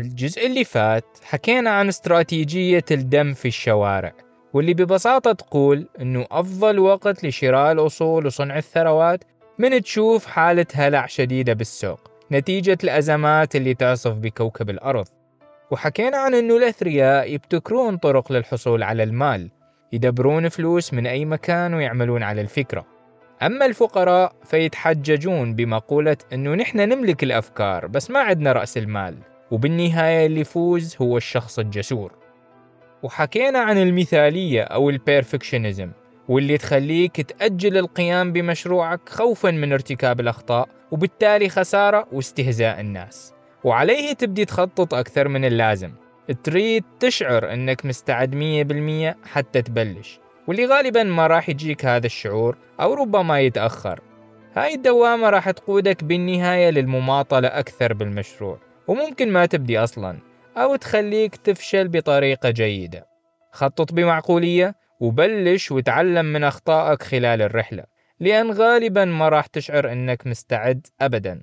بالجزء اللي فات حكينا عن استراتيجية الدم في الشوارع واللي ببساطة تقول إنه أفضل وقت لشراء الأصول وصنع الثروات من تشوف حالة هلع شديدة بالسوق نتيجة الأزمات اللي تعصف بكوكب الأرض. وحكينا عن أنه الأثرياء يبتكرون طرق للحصول على المال يدبرون فلوس من أي مكان ويعملون على الفكرة. أما الفقراء فيتحججون بمقولة أنه نحن نملك الأفكار بس ما عندنا رأس المال. وبالنهاية اللي يفوز هو الشخص الجسور. وحكينا عن المثالية أو البيرفكشنزم واللي تخليك تأجل القيام بمشروعك خوفا من ارتكاب الأخطاء وبالتالي خسارة واستهزاء الناس. وعليه تبدي تخطط أكثر من اللازم. تريد تشعر أنك مستعد مية بالمية حتى تبلش واللي غالبا ما راح يجيك هذا الشعور أو ربما يتأخر. هاي الدوامة راح تقودك بالنهاية للمماطلة أكثر بالمشروع. وممكن ما تبدي أصلا أو تخليك تفشل بطريقة جيدة. خطط بمعقولية وبلش وتعلم من أخطائك خلال الرحلة لأن غالبا ما راح تشعر أنك مستعد أبدا.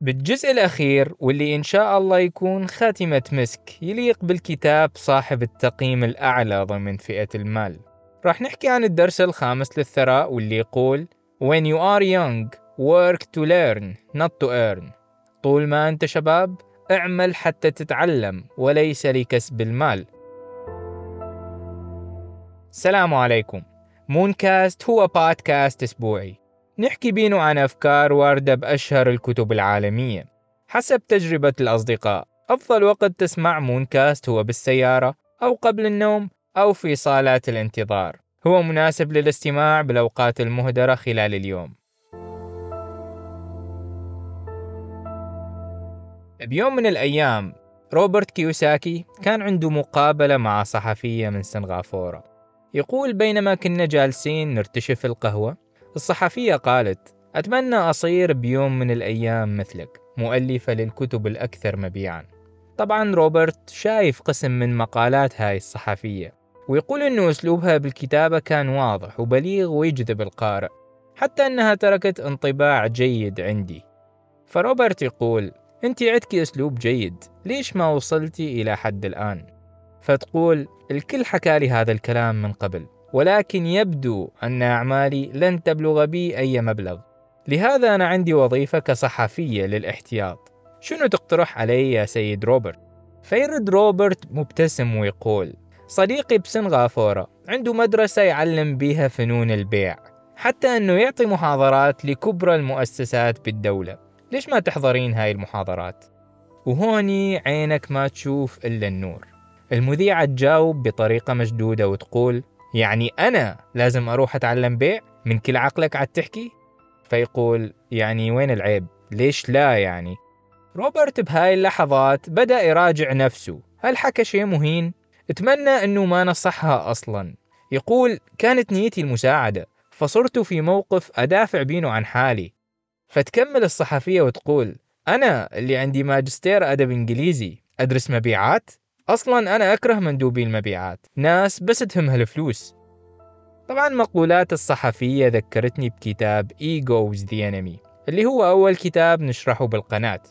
بالجزء الأخير واللي إن شاء الله يكون خاتمة مسك يليق بالكتاب صاحب التقييم الأعلى ضمن فئة المال. راح نحكي عن الدرس الخامس للثراء واللي يقول When you are young work to learn not to earn. طول ما أنت شباب اعمل حتى تتعلم وليس لكسب المال. السلام عليكم. مونكاست هو بودكاست أسبوعي. نحكي بينه عن أفكار واردة بأشهر الكتب العالمية. حسب تجربة الأصدقاء أفضل وقت تسمع مونكاست هو بالسيارة أو قبل النوم أو في صالات الانتظار. هو مناسب للاستماع بالأوقات المهدرة خلال اليوم. بيوم من الأيام روبرت كيوساكي كان عنده مقابلة مع صحفية من سنغافورة. يقول بينما كنا جالسين نرتشف القهوة الصحفية قالت أتمنى أصير بيوم من الأيام مثلك مؤلفة للكتب الأكثر مبيعا. طبعا روبرت شايف قسم من مقالات هاي الصحفية ويقول أنه أسلوبها بالكتابة كان واضح وبليغ ويجذب القارئ حتى أنها تركت انطباع جيد عندي. فروبرت يقول أنت عندك أسلوب جيد ليش ما وصلتي إلى حد الآن؟ فتقول الكل حكى لي هذا الكلام من قبل ولكن يبدو أن أعمالي لن تبلغ بي أي مبلغ لهذا أنا عندي وظيفة كصحفية للاحتياط شنو تقترح علي يا سيد روبرت؟ فيرد روبرت مبتسم ويقول صديقي بسنغافورة عنده مدرسة يعلم بيها فنون البيع حتى أنه يعطي محاضرات لكبرى المؤسسات بالدولة ليش ما تحضرين هاي المحاضرات؟ وهوني عينك ما تشوف إلا النور. المذيعة تجاوب بطريقة مشدودة وتقول يعني أنا لازم أروح أتعلم بيع؟ من كل عقلك عاد تحكي؟ فيقول يعني وين العيب؟ ليش لا يعني؟ روبرت بهاي اللحظات بدأ يراجع نفسه. هل حكى شيء مهين؟ اتمنى أنه ما نصحها أصلا. يقول كانت نيتي المساعدة فصرت في موقف أدافع بينه عن حالي. فتكمل الصحفية وتقول أنا اللي عندي ماجستير أدب إنجليزي أدرس مبيعات؟ أصلا أنا أكره مندوبي المبيعات ناس بس تهمها الفلوس طبعا مقولات الصحفية ذكرتني بكتاب Ego is the Enemy اللي هو أول كتاب نشرحه بالقناة.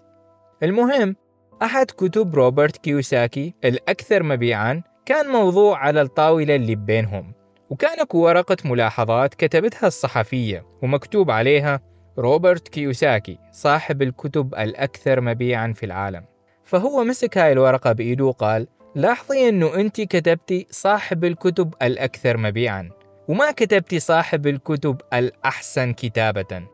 المهم أحد كتب روبرت كيوساكي الأكثر مبيعا كان موضوع على الطاولة اللي بينهم وكان ورقة ملاحظات كتبتها الصحفية ومكتوب عليها روبرت كيوساكي صاحب الكتب الأكثر مبيعا في العالم. فهو مسك هاي الورقة بإيده وقال لاحظي أنه أنت كتبتي صاحب الكتب الأكثر مبيعا وما كتبتي صاحب الكتب الأحسن كتابة.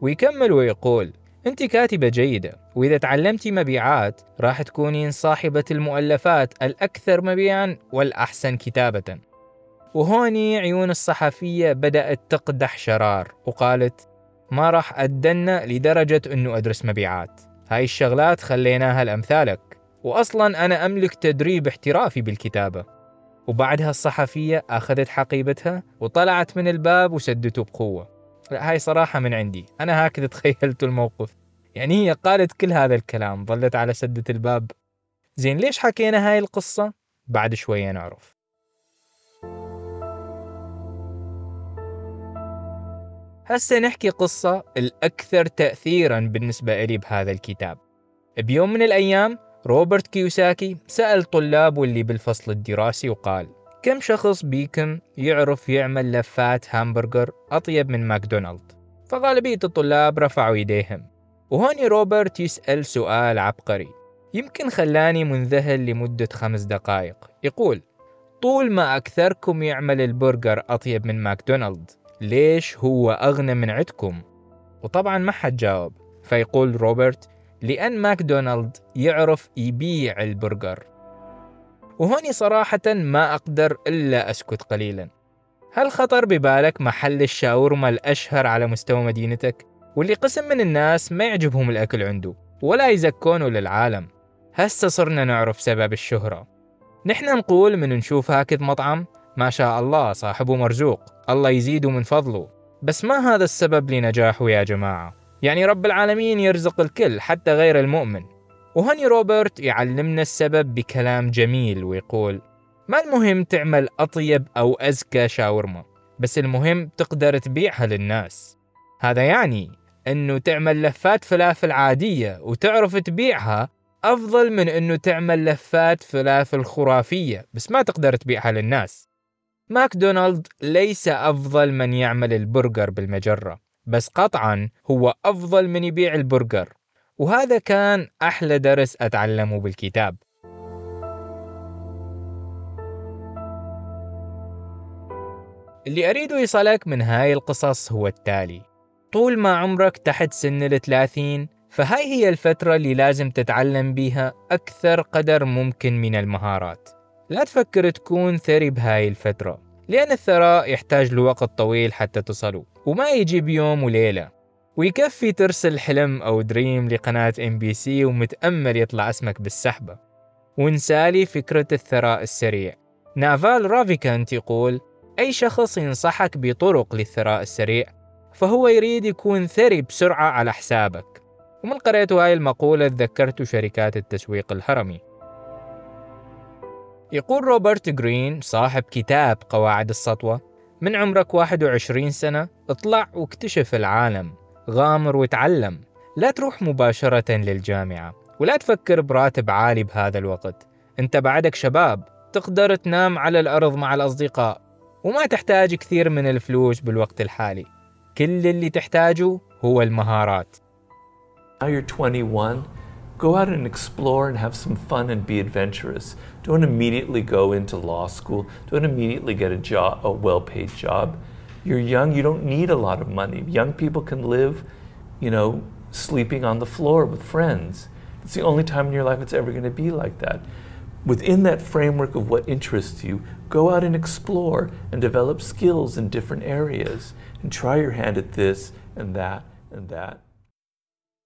ويكمل ويقول أنت كاتبة جيدة وإذا تعلمتي مبيعات راح تكونين صاحبة المؤلفات الأكثر مبيعا والأحسن كتابة. وهوني عيون الصحفية بدأت تقدح شرار وقالت ما راح أدنا لدرجة أنه أدرس مبيعات. هاي الشغلات خليناها لأمثالك. وأصلا أنا أملك تدريب احترافي بالكتابة. وبعدها الصحفية أخذت حقيبتها وطلعت من الباب وسدته بقوة. لا هاي صراحة من عندي. أنا هكذا تخيلت الموقف. يعني هي قالت كل هذا الكلام ظلت على سدة الباب. زين ليش حكينا هاي القصة؟ بعد شوية نعرف. هسه نحكي قصة الأكثر تأثيرا بالنسبة إلي بهذا الكتاب. بيوم من الأيام روبرت كيوساكي سأل طلابه اللي بالفصل الدراسي وقال كم شخص بيكم يعرف يعمل لفات همبرجر أطيب من ماكدونالد؟ فغالبية الطلاب رفعوا يديهم وهوني روبرت يسأل سؤال عبقري. يمكن خلاني منذهل لمدة خمس دقائق. يقول طول ما أكثركم يعمل البرجر أطيب من ماكدونالد ليش هو أغنى من عندكم؟ وطبعا ما حد جاوب فيقول روبرت لأن ماكدونالد يعرف يبيع البرجر. وهوني صراحة ما أقدر إلا أسكت قليلا. هل خطر ببالك محل الشاورما الأشهر على مستوى مدينتك؟ واللي قسم من الناس ما يعجبهم الأكل عنده ولا يزكونه للعالم. هسه صرنا نعرف سبب الشهرة. نحن نقول من نشوف هاكذ مطعم؟ ما شاء الله صاحبه مرزوق. الله يزيده من فضله. بس ما هذا السبب لنجاحه يا جماعة؟ يعني رب العالمين يرزق الكل حتى غير المؤمن. وهني روبرت يعلمنا السبب بكلام جميل ويقول ما المهم تعمل أطيب أو أزكى شاورما بس المهم تقدر تبيعها للناس. هذا يعني أنه تعمل لفات فلافل عادية وتعرف تبيعها أفضل من أنه تعمل لفات فلافل خرافية بس ما تقدر تبيعها للناس. ماكدونالد ليس أفضل من يعمل البرجر بالمجرة بس قطعا هو أفضل من يبيع البرجر وهذا كان أحلى درس أتعلمه بالكتاب. اللي أريد يصلك من هاي القصص هو التالي طول ما عمرك تحت سن الثلاثين فهاي هي الفترة اللي لازم تتعلم بيها أكثر قدر ممكن من المهارات. لا تفكر تكون ثري بهاي الفترة لأن الثراء يحتاج لوقت طويل حتى تصله وما يجي بيوم وليلة. ويكفي ترسل حلم أو دريم لقناة ام بي سي ومتأمل يطلع اسمك بالسحبة. ونسالي فكرة الثراء السريع. نافال رافيكانت يقول أي شخص ينصحك بطرق للثراء السريع فهو يريد يكون ثري بسرعة على حسابك. ومن قرأت هاي المقولة تذكرت شركات التسويق الهرمي. يقول روبرت جرين صاحب كتاب قواعد السطوة من عمرك 21 سنة اطلع واكتشف العالم غامر وتعلم. لا تروح مباشرة للجامعة ولا تفكر براتب عالي بهذا الوقت. انت بعدك شباب تقدر تنام على الأرض مع الأصدقاء وما تحتاج كثير من الفلوس بالوقت الحالي. كل اللي تحتاجه هو المهارات. Now you're 21, go out and explore and have some fun and be adventurous. Don't immediately go into law school. Don't immediately get a job, a well-paid job. You're young, you don't need a lot of money. Young people can live, you know, sleeping on the floor with friends. It's the only time in your life it's ever going to be like that. Within that framework of what interests you, go out and explore and develop skills in different areas and try your hand at this and that and that.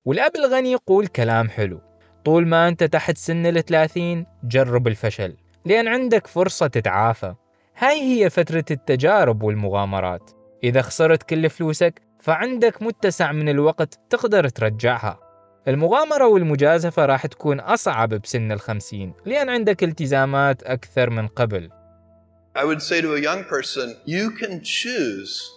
والأب الغني يقول كلام حلو طول ما أنت تحت سن الثلاثين جرب الفشل لأن عندك فرصة تتعافى. هاي هي فترة التجارب والمغامرات. إذا خسرت كل فلوسك فعندك متسع من الوقت تقدر ترجعها. المغامرة والمجازفة راح تكون أصعب بسن الخمسين لأن عندك التزامات أكثر من قبل. I would say to a young person, you can choose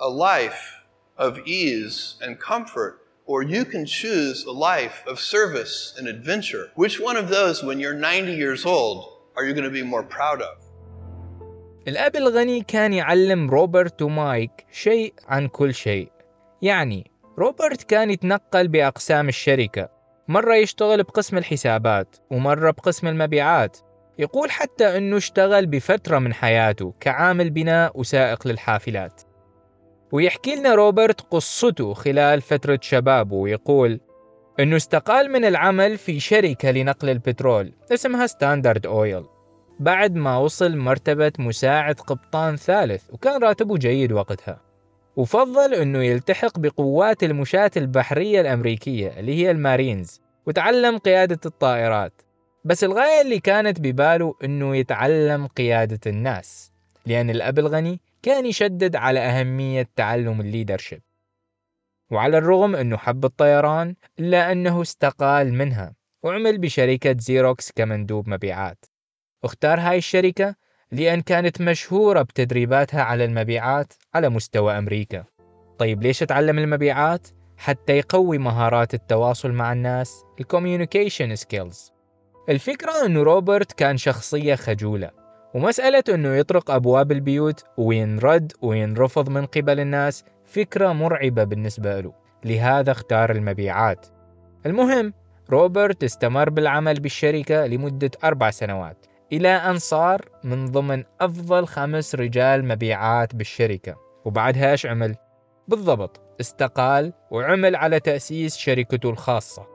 a life of ease and comfort, or you can choose a life of service and adventure. Which one of those, when you're 90 years old, are you going to be more proud of? الأب الغني كان يعلم روبرت ومايك شيء عن كل شيء يعني روبرت كان يتنقل بأقسام الشركة مرة يشتغل بقسم الحسابات ومرة بقسم المبيعات يقول حتى أنه اشتغل بفترة من حياته كعامل بناء وسائق للحافلات ويحكي لنا روبرت قصته خلال فترة شبابه ويقول أنه استقال من العمل في شركة لنقل البترول اسمها ستاندرد أويل بعد ما وصل مرتبة مساعد قبطان ثالث وكان راتبه جيد وقتها. وفضل أنه يلتحق بقوات المشاة البحرية الأمريكية اللي هي المارينز وتعلم قيادة الطائرات. بس الغاية اللي كانت بباله أنه يتعلم قيادة الناس لأن الأب الغني كان يشدد على أهمية تعلم ال leadership. وعلى الرغم أنه حب الطيران إلا أنه استقال منها وعمل بشركة زيروكس كمندوب مبيعات. اختار هاي الشركة لأن كانت مشهورة بتدريباتها على المبيعات على مستوى أمريكا. طيب ليش تعلم المبيعات؟ حتى يقوي مهارات التواصل مع الناس ال communication skills الفكرة أنه روبرت كان شخصية خجولة. ومسألة أنه يطرق أبواب البيوت وينرد وينرفض من قبل الناس فكرة مرعبة بالنسبة له. لهذا اختار المبيعات. المهم روبرت استمر بالعمل بالشركة لمدة أربع سنوات إلى أن صار من ضمن أفضل خمس رجال مبيعات بالشركة. وبعدها إيش عمل؟ بالضبط استقال وعمل على تأسيس شركته الخاصة.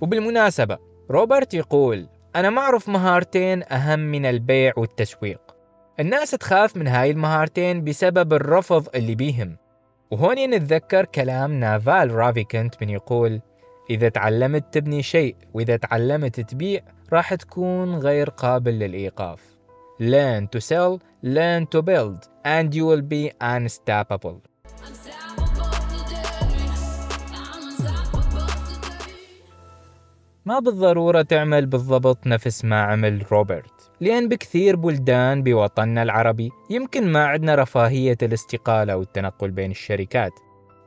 وبالمناسبة روبرت يقول أنا ما أعرف مهارتين أهم من البيع والتسويق. الناس تخاف من هاي المهارتين بسبب الرفض اللي بيهم. وهون نتذكر كلام نافال رافيكنت من يقول إذا تعلمت تبني شيء وإذا تعلمت تبيع راح تكون غير قابل للإيقاف. Learn to sell, learn to build, and you will be unstoppable. ما بالضرورة تعمل بالضبط نفس ما عمل روبرت لأن بكثير بلدان بوطننا العربي يمكن ما عندنا رفاهية الاستقالة والتنقل بين الشركات.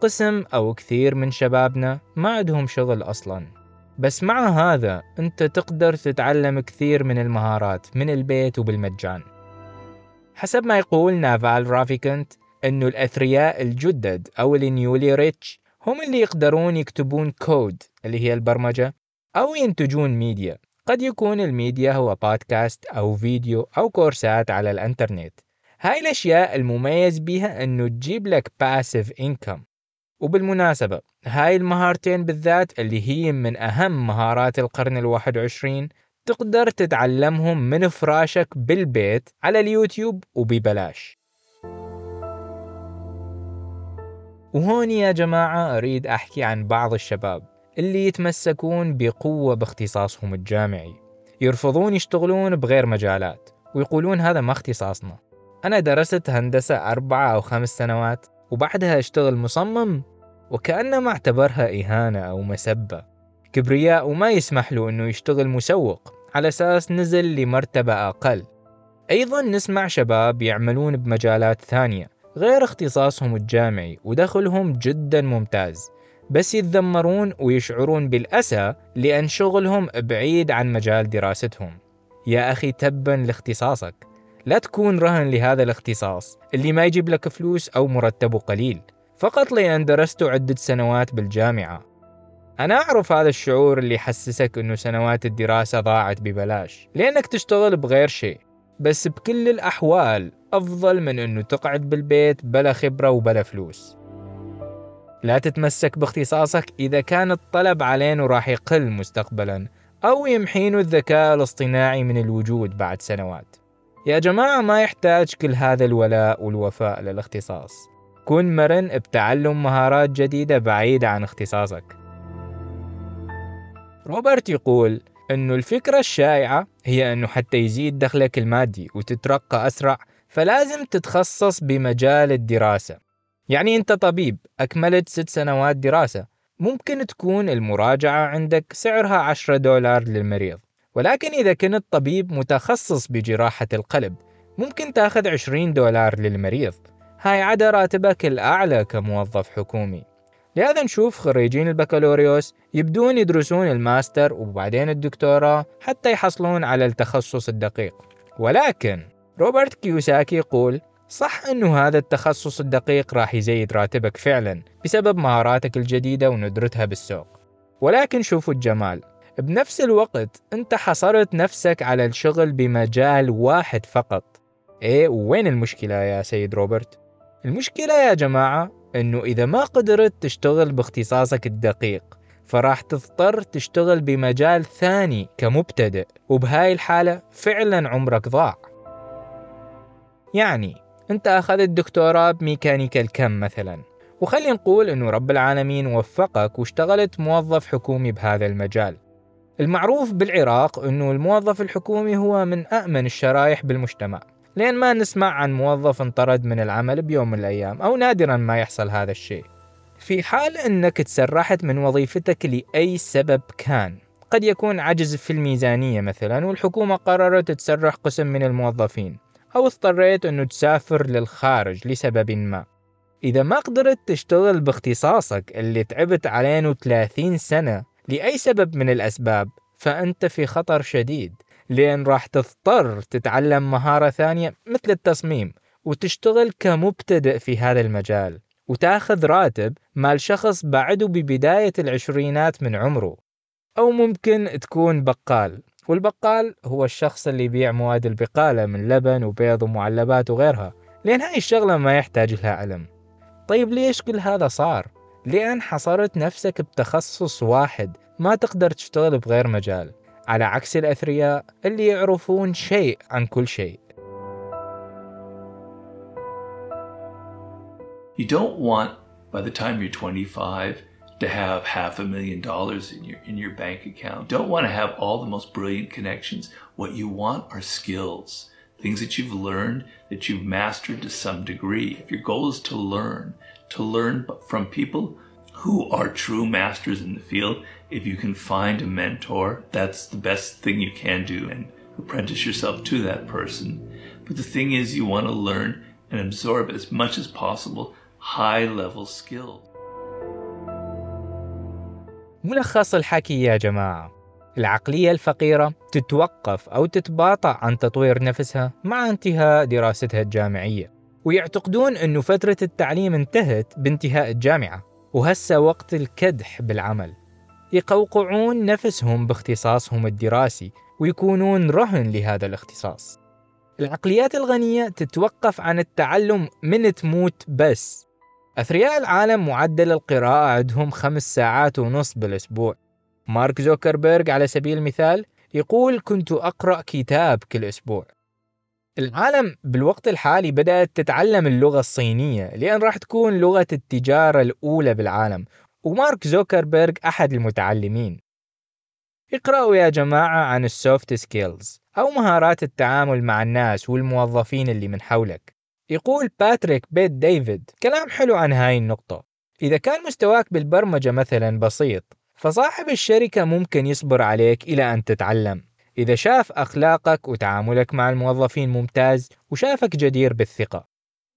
قسم أو كثير من شبابنا ما عندهم شغل أصلا. بس مع هذا أنت تقدر تتعلم كثير من المهارات من البيت وبالمجان. حسب ما يقول نافال رافيكنت أنه الأثرياء الجدد أو النيولي ريتش هم اللي يقدرون يكتبون كود اللي هي البرمجة أو ينتجون ميديا. قد يكون الميديا هو بودكاست أو فيديو أو كورسات على الأنترنت. هاي الأشياء المميز بيها أنه تجيب لك passive income وبالمناسبة هاي المهارتين بالذات اللي هي من أهم مهارات القرن الواحد وعشرين تقدر تتعلمهم من فراشك بالبيت على اليوتيوب وببلاش. وهون يا جماعة أريد أحكي عن بعض الشباب. اللي يتمسكون بقوة باختصاصهم الجامعي. يرفضون يشتغلون بغير مجالات ويقولون هذا ما اختصاصنا. أنا درست هندسة أربعة أو خمس سنوات وبعدها أشتغل مصمم وكأنما اعتبرها إهانة أو مسبة. كبرياء وما يسمح له أنه يشتغل مسوق على أساس نزل لمرتبة أقل. أيضا نسمع شباب يعملون بمجالات ثانية غير اختصاصهم الجامعي ودخلهم جدا ممتاز. بس يتذمرون ويشعرون بالأسى لأن شغلهم بعيد عن مجال دراستهم. يا أخي تبا لاختصاصك. لا تكون رهن لهذا الاختصاص اللي ما يجيب لك فلوس أو مرتبه قليل. فقط لأن درست عدة سنوات بالجامعة. أنا أعرف هذا الشعور اللي يحسسك أنه سنوات الدراسة ضاعت ببلاش لأنك تشتغل بغير شيء. بس بكل الأحوال أفضل من أنه تقعد بالبيت بلا خبرة وبلا فلوس. لا تتمسك باختصاصك إذا كان الطلب علينا راح يقل مستقبلا أو يمحين الذكاء الاصطناعي من الوجود بعد سنوات. يا جماعة ما يحتاج كل هذا الولاء والوفاء للاختصاص. كن مرن بتعلم مهارات جديدة بعيدة عن اختصاصك. روبرت يقول أنه الفكرة الشائعة هي أنه حتى يزيد دخلك المادي وتترقى أسرع فلازم تتخصص بمجال الدراسة. يعني أنت طبيب أكملت ست سنوات دراسة. ممكن تكون المراجعة عندك سعرها 10 دولار للمريض. ولكن إذا كنت طبيب متخصص بجراحة القلب ممكن تأخذ 20 دولار للمريض. هاي عدا راتبك الأعلى كموظف حكومي. لهذا نشوف خريجين البكالوريوس يبدون يدرسون الماستر وبعدين الدكتوراه حتى يحصلون على التخصص الدقيق. ولكن روبرت كيوساكي يقول صح إنه هذا التخصص الدقيق راح يزيد راتبك فعلا بسبب مهاراتك الجديدة وندرتها بالسوق. ولكن شوفوا الجمال بنفس الوقت أنت حصرت نفسك على الشغل بمجال واحد فقط. إيه وين المشكلة يا سيد روبرت؟ المشكلة يا جماعة إنه إذا ما قدرت تشتغل باختصاصك الدقيق فراح تضطر تشتغل بمجال ثاني كمبتدئ وبهاي الحالة فعلا عمرك ضاع. يعني انت أخذت دكتوراه بميكانيكا الكم مثلا. وخلي نقول إنه رب العالمين وفقك واشتغلت موظف حكومي بهذا المجال. المعروف بالعراق إنه الموظف الحكومي هو من أأمن الشرائح بالمجتمع. لأن ما نسمع عن موظف انطرد من العمل بيوم من الأيام أو نادرا ما يحصل هذا الشيء. في حال أنك تسرحت من وظيفتك لأي سبب كان قد يكون عجز في الميزانية مثلا والحكومة قررت تسرح قسم من الموظفين. أو اضطريت أنه تسافر للخارج لسبب ما. إذا ما قدرت تشتغل باختصاصك اللي تعبت علينه 30 سنة لأي سبب من الأسباب فأنت في خطر شديد. لأن راح تضطر تتعلم مهارة ثانية مثل التصميم وتشتغل كمبتدئ في هذا المجال وتأخذ راتب مال شخص بعده ببداية العشرينات من عمره أو ممكن تكون بقال. والبقال هو الشخص اللي يبيع مواد البقالة من لبن وبيض ومعلبات وغيرها لأن هاي الشغلة ما يحتاج لها علم طيب ليش كل هذا صار؟ لأن حصرت نفسك بتخصص واحد ما تقدر تشتغل بغير مجال على عكس الأثرياء اللي يعرفون شيء عن كل شيء You don't want, by the time you're 25, to have half a million dollars in your in your bank account. Don't want to have all the most brilliant connections. What you want are skills, things that you've learned that you've mastered to some degree. If your goal is to learn, to learn from people who are true masters in the field, if you can find a mentor, that's the best thing you can do and apprentice yourself to that person. But the thing is you want to learn and absorb as much as possible high level skills. ملخص الحكي يا جماعة. العقلية الفقيرة تتوقف أو تتباطأ عن تطوير نفسها مع انتهاء دراستها الجامعية ويعتقدون أنه فترة التعليم انتهت بانتهاء الجامعة وهسه وقت الكدح بالعمل. يقوقعون نفسهم باختصاصهم الدراسي ويكونون رهن لهذا الاختصاص. العقليات الغنية تتوقف عن التعلم من تموت بس. أثرياء العالم معدل القراءة عندهم خمس ساعات ونص بالأسبوع. مارك زوكربيرج على سبيل المثال يقول كنت أقرأ كتاب كل أسبوع. العالم بالوقت الحالي بدأت تتعلم اللغة الصينية لأن راح تكون لغة التجارة الأولى بالعالم ومارك زوكربيرج أحد المتعلمين. اقرأوا يا جماعة عن ال soft skills أو مهارات التعامل مع الناس والموظفين اللي من حولك. يقول باتريك بيت ديفيد كلام حلو عن هاي النقطة. إذا كان مستواك بالبرمجة مثلا بسيط فصاحب الشركة ممكن يصبر عليك إلى أن تتعلم. إذا شاف أخلاقك وتعاملك مع الموظفين ممتاز وشافك جدير بالثقة.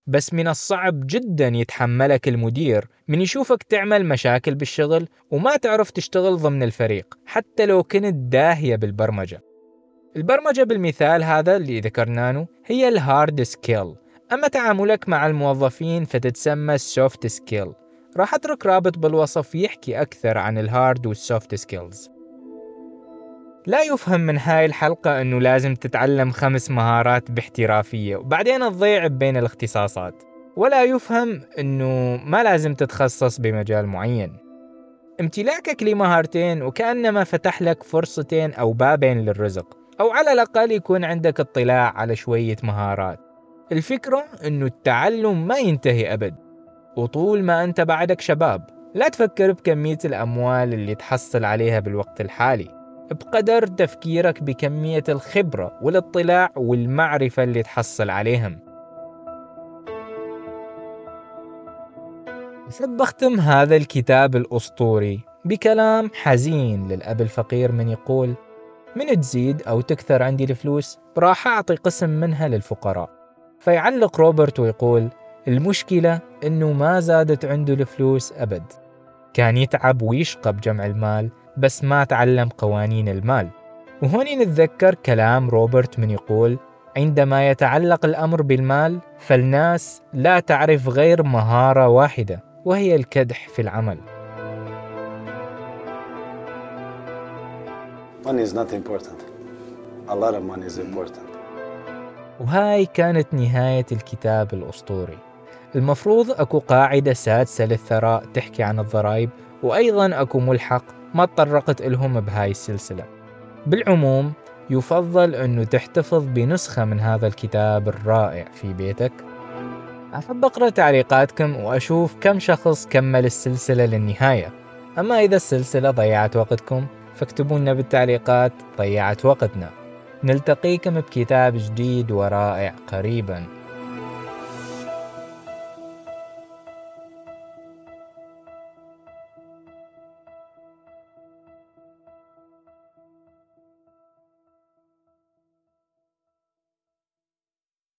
بس من الصعب جدا يتحملك المدير من يشوفك تعمل مشاكل بالشغل وما تعرف تشتغل ضمن الفريق حتى لو كنت داهية بالبرمجة. البرمجة بالمثال هذا اللي ذكرناه هي ال hard skill أما تعاملك مع الموظفين فتتسمى ال soft skill راح أترك رابط بالوصف يحكي أكثر عن ال hard وال soft skills لا يفهم من هاي الحلقة أنه لازم تتعلم خمس مهارات باحترافية وبعدين تضيع بين الاختصاصات. ولا يفهم أنه ما لازم تتخصص بمجال معين. امتلاكك لمهارتين وكأنما فتح لك فرصتين أو بابين للرزق أو على الأقل يكون عندك اطلاع على شوية مهارات. الفكرة إنه التعلم ما ينتهي أبد وطول ما أنت بعدك شباب لا تفكر بكمية الأموال اللي تحصل عليها بالوقت الحالي بقدر تفكيرك بكمية الخبرة والاطلاع والمعرفة اللي تحصل عليهم. أحب بختم هذا الكتاب الأسطوري بكلام حزين للأب الفقير من يقول من تزيد أو تكثر عندي الفلوس راح أعطي قسم منها للفقراء. فيعلق روبرت ويقول المشكلة إنه ما زادت عنده الفلوس أبد كان يتعب ويشقى بجمع المال بس ما تعلم قوانين المال وهون نتذكر كلام روبرت من يقول عندما يتعلق الأمر بالمال فالناس لا تعرف غير مهارة واحدة وهي الكدح في العمل Money is not important. A lot of money is important. وهاي كانت نهاية الكتاب الأسطوري. المفروض أكو قاعدة سادسة للثراء تحكي عن الضرائب وأيضا أكو ملحق ما تطرقت إلهم بهاي السلسلة. بالعموم يفضل أنه تحتفظ بنسخة من هذا الكتاب الرائع في بيتك. أحب أقرأ تعليقاتكم وأشوف كم شخص كمل السلسلة للنهاية. أما إذا السلسلة ضيعت وقتكم فاكتبوا لنا بالتعليقات ضيعت وقتنا. نلتقيكم بكتاب جديد ورائع قريبا.